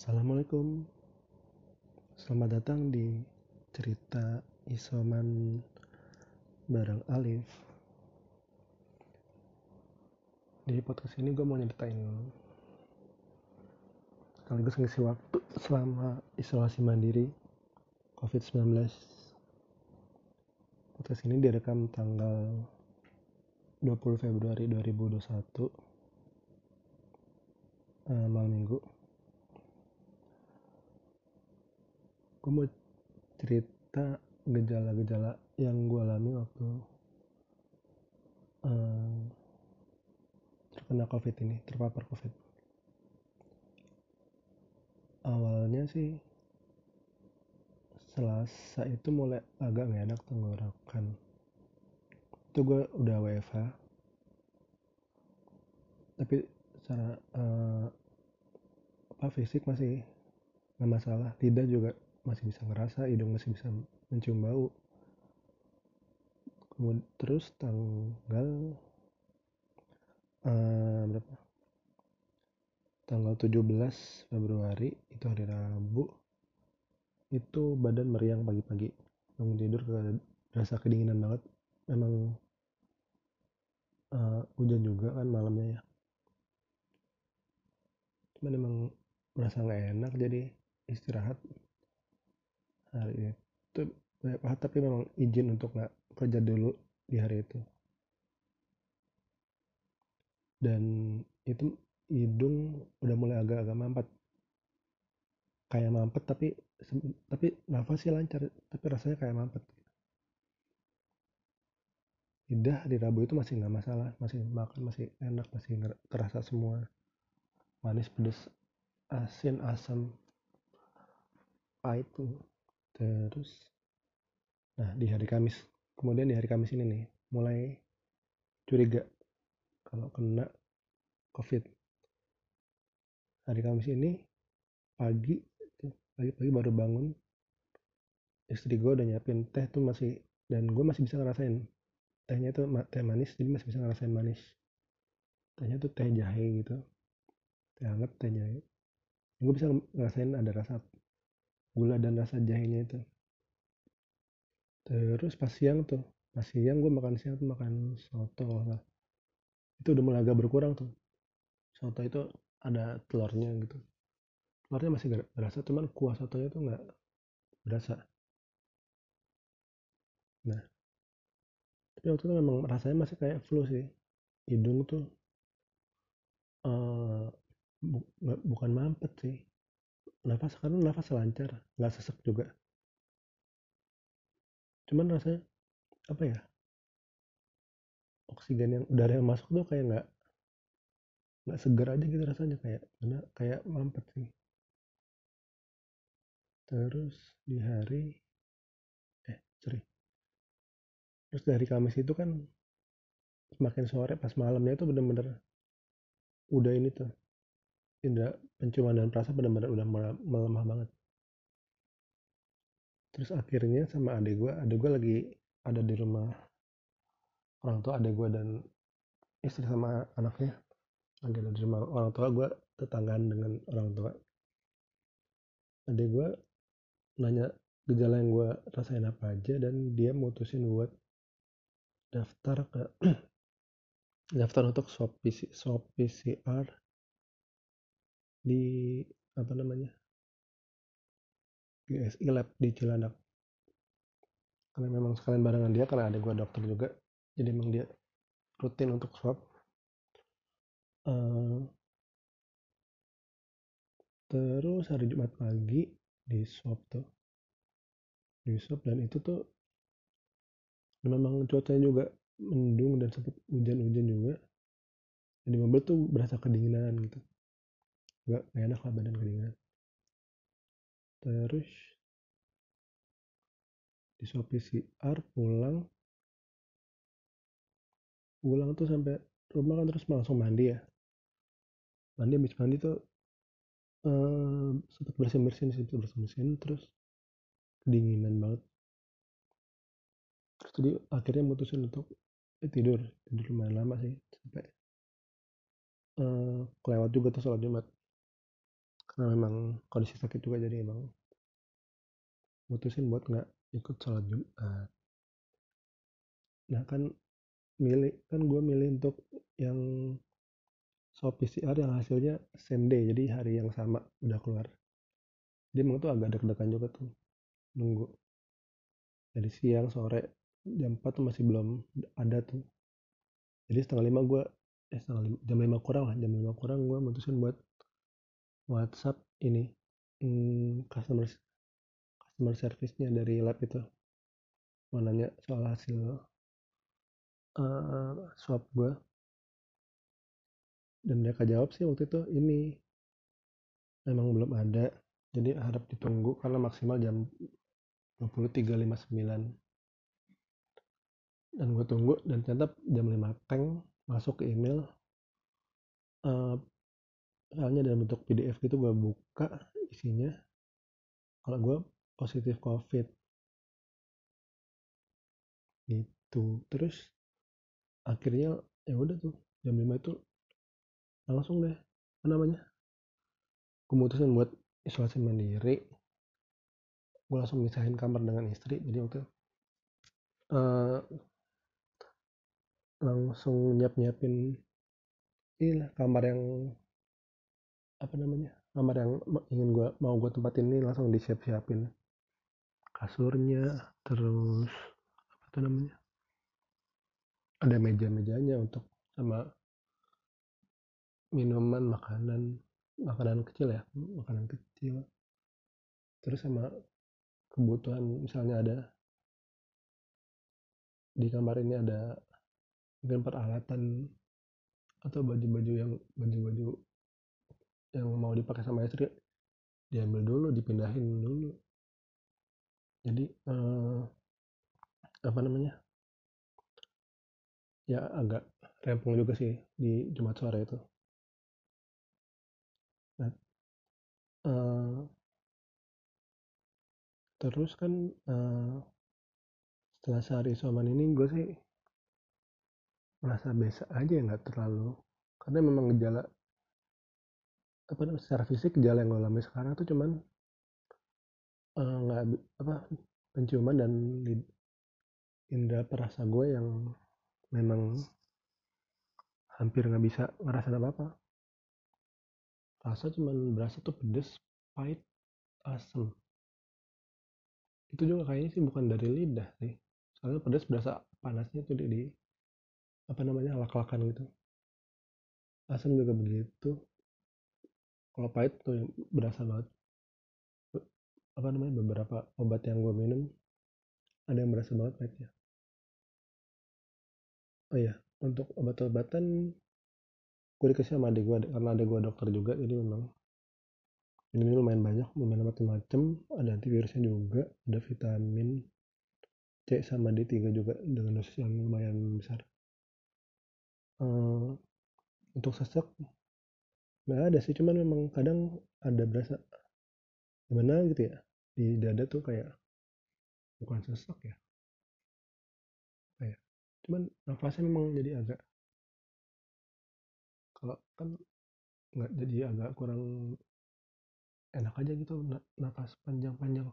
Assalamualaikum. Selamat datang di cerita isoman bareng Alif. Di podcast ini gue mau nyeritain sekaligus ngisi waktu selama isolasi mandiri COVID-19 Podcast ini direkam tanggal 20 Februari 2021 uh, malam minggu gue mau cerita gejala-gejala yang gue alami waktu uh, terkena covid ini terpapar covid. Awalnya sih selasa itu mulai agak gak enak tenggorokan itu gue udah WFH tapi secara uh, apa fisik masih nggak masalah. Lidah juga masih bisa ngerasa hidung masih bisa mencium bau. Kemudian terus tanggal uh, berapa? Tanggal 17 Februari itu hari Rabu itu badan meriang pagi-pagi. Bangun tidur rasa kedinginan banget. Memang uh, hujan juga kan malamnya ya. Cuman emang merasa nggak enak jadi istirahat hari itu tapi memang izin untuk nggak kerja dulu di hari itu. Dan itu hidung udah mulai agak-agak mampet. Kayak mampet tapi tapi nafasnya lancar tapi rasanya kayak mampet. Lidah di Rabu itu masih nggak masalah masih makan masih enak masih terasa semua. Manis pedes asin asam. Pahit tuh terus nah di hari Kamis kemudian di hari Kamis ini nih mulai curiga kalau kena COVID. Hari Kamis ini pagi pagi-pagi baru bangun istri gue udah nyiapin teh tuh masih dan gue masih bisa ngerasain. Tehnya tuh teh manis jadi masih bisa ngerasain manis. Tehnya tuh teh jahe gitu. Teh hangat teh jahe. Gue bisa ngerasain ada rasa gula dan rasa jahenya itu. Terus pas siang tuh pas siang gue makan siang tuh makan soto lah itu udah mulai agak berkurang tuh. Soto itu ada telurnya gitu. Telurnya masih gak berasa cuman kuah sotonya tuh nggak berasa. Nah tapi waktu itu memang rasanya masih kayak flu sih. Hidung tuh uh, bu bukan mampet sih nafas karena nafas lancar nggak sesek juga. Cuman rasanya apa ya? Oksigen yang udara yang masuk tuh kayak nggak nggak segar aja gitu rasanya kayak mana kayak mampet sih. Terus di hari eh sorry. Terus dari Kamis itu kan semakin sore pas malamnya itu bener-bener udah ini tuh indra penciuman dan perasa benar-benar udah melemah banget. Terus akhirnya sama adik gue adik gue lagi ada di rumah orang tua adik gue dan istri sama anaknya lagi ada di rumah orang tua gue tetanggaan dengan orang tua. Adik gue nanya gejala yang gue rasain apa aja dan dia mutusin buat daftar ke daftar untuk swab, PC, swab PCR di apa namanya GSI Lab di Cilandak. Karena memang sekalian barengan dia karena ada gua dokter juga jadi memang dia rutin untuk swab. Uh, terus hari Jumat pagi di swab tuh. Di swab dan itu tuh memang cuacanya juga mendung dan sempat hujan-hujan juga. Jadi mobil tuh berasa kedinginan gitu nggak enak lah badan kedinginan. Terus di swab PCR pulang. Pulang tuh sampai rumah kan terus langsung mandi ya. Mandi habis mandi tuh uh, sempat bersin bersin sempat bersin bersin terus kedinginan banget. Terus tadi akhirnya mutusin untuk eh, tidur tidur lumayan lama sih sampai uh, kelewat juga tuh sholat jumat karena memang kondisi sakit juga jadi emang mutusin buat nggak ikut sholat jumat. Nah kan milih kan gue milih untuk yang swab PCR yang hasilnya same day jadi hari yang sama udah keluar. Jadi emang tuh agak deg-degan juga tuh nunggu. Dari siang sore jam 4 tuh masih belum ada tuh. Jadi setengah lima gue eh setengah lima, jam lima kurang lah jam lima kurang gue mutusin buat WhatsApp ini hmm, customer customer service-nya dari lab itu. Mau nanya soal hasil uh, swab gue dan mereka jawab sih waktu itu ini memang belum ada jadi harap ditunggu karena maksimal jam 23.59 dan gue tunggu dan ternyata jam 5 teng masuk ke email uh, soalnya dalam bentuk PDF gitu gue buka isinya. Kalau gue positif covid. Gitu. Terus akhirnya ya udah tuh jam 5 itu langsung deh apa namanya kemudian buat isolasi mandiri. Gue langsung misahin kamar dengan istri jadi waktu uh, langsung nyiap nyiapin inilah kamar yang apa namanya kamar yang ingin gue mau gue tempatin ini langsung disiap siapin kasurnya terus apa tuh namanya ada meja mejanya untuk sama minuman makanan makanan kecil ya makanan kecil. Terus sama kebutuhan misalnya ada di kamar ini ada mungkin peralatan atau baju-baju yang baju-baju yang mau dipakai sama istri diambil dulu dipindahin dulu. Jadi eh, apa namanya? Ya agak rempong juga sih di Jumat sore itu. Nah, eh, terus kan eh, setelah sehari isoman ini gue sih merasa biasa aja nggak terlalu karena memang gejala apa namanya secara fisik gejala yang gue alami sekarang tuh cuman eh, nggak uh, apa penciuman dan indera perasa gue yang memang hampir nggak bisa ngerasain apa apa rasa cuman berasa tuh pedes pahit asem. Itu juga kayaknya sih bukan dari lidah sih. Soalnya pedes berasa panasnya tuh di, di apa namanya lak-lakan gitu. Asam juga begitu kalau pahit tuh berasa banget. Apa namanya beberapa obat yang gue minum ada yang berasa banget pahitnya. Oh iya untuk obat-obatan gue dikasih sama adik gue karena adik gue dokter juga jadi memang ini lumayan banyak lumayan macam-macam ada antivirusnya juga ada vitamin C sama D3 juga dengan dosis yang lumayan besar. Uh, untuk sesek nggak ada sih cuman memang kadang ada berasa gimana gitu ya di dada tuh kayak bukan sesek ya. Kayak cuman nafasnya memang jadi agak kalau kan nggak jadi agak kurang enak aja gitu nafas panjang-panjang.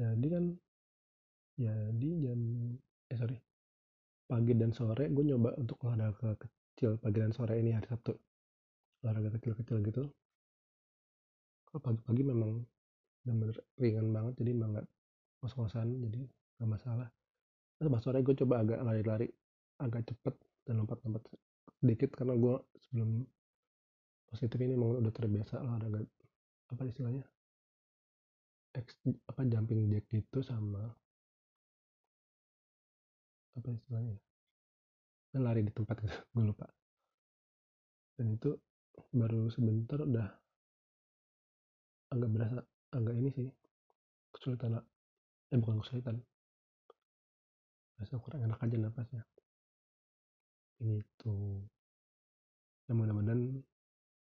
Jadi kan ya di jam eh sorry pagi dan sore gue nyoba untuk olahraga kecil pagi dan sore ini hari Sabtu. Olahraga kecil-kecil gitu. Kalau pagi-pagi memang bener ringan banget jadi emang ngos-ngosan jadi nggak masalah. Terus pas sore gue coba agak lari-lari agak cepet dan lompat-lompat sedikit karena gue sebelum positif ini memang udah terbiasa olahraga apa istilahnya? X, apa jumping jack gitu sama apa istilahnya kan lari di tempat gitu gue lupa. Dan itu baru sebentar udah agak berasa agak ini sih kesulitan eh bukan kesulitan. Berasa kurang enak aja nafasnya ini tuh ya mudah-mudahan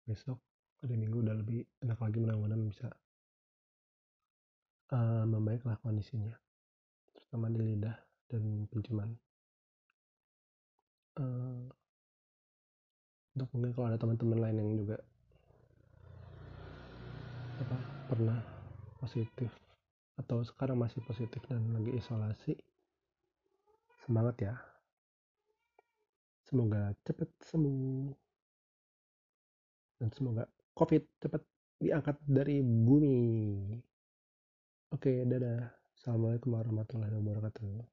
besok hari minggu udah lebih enak lagi mudah-mudahan bisa uh, membaiklah kondisinya terutama di lidah dan penciuman uh, untuk mungkin kalau ada teman-teman lain yang juga apa pernah positif atau sekarang masih positif dan lagi isolasi semangat ya. Semoga cepat sembuh. Dan semoga covid cepat diangkat dari bumi. Oke dadah. Assalamualaikum warahmatullahi wabarakatuh